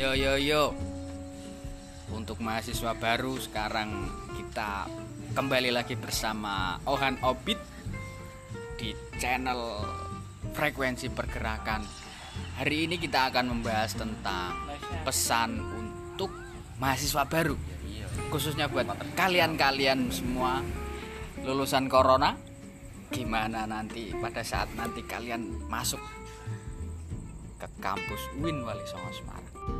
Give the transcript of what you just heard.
Yo yo yo. Untuk mahasiswa baru sekarang kita kembali lagi bersama Ohan Obit di channel Frekuensi Pergerakan. Hari ini kita akan membahas tentang pesan untuk mahasiswa baru. Iya. Khususnya buat kalian-kalian semua lulusan corona gimana nanti pada saat nanti kalian masuk ke kampus Win Wali Songo Semarang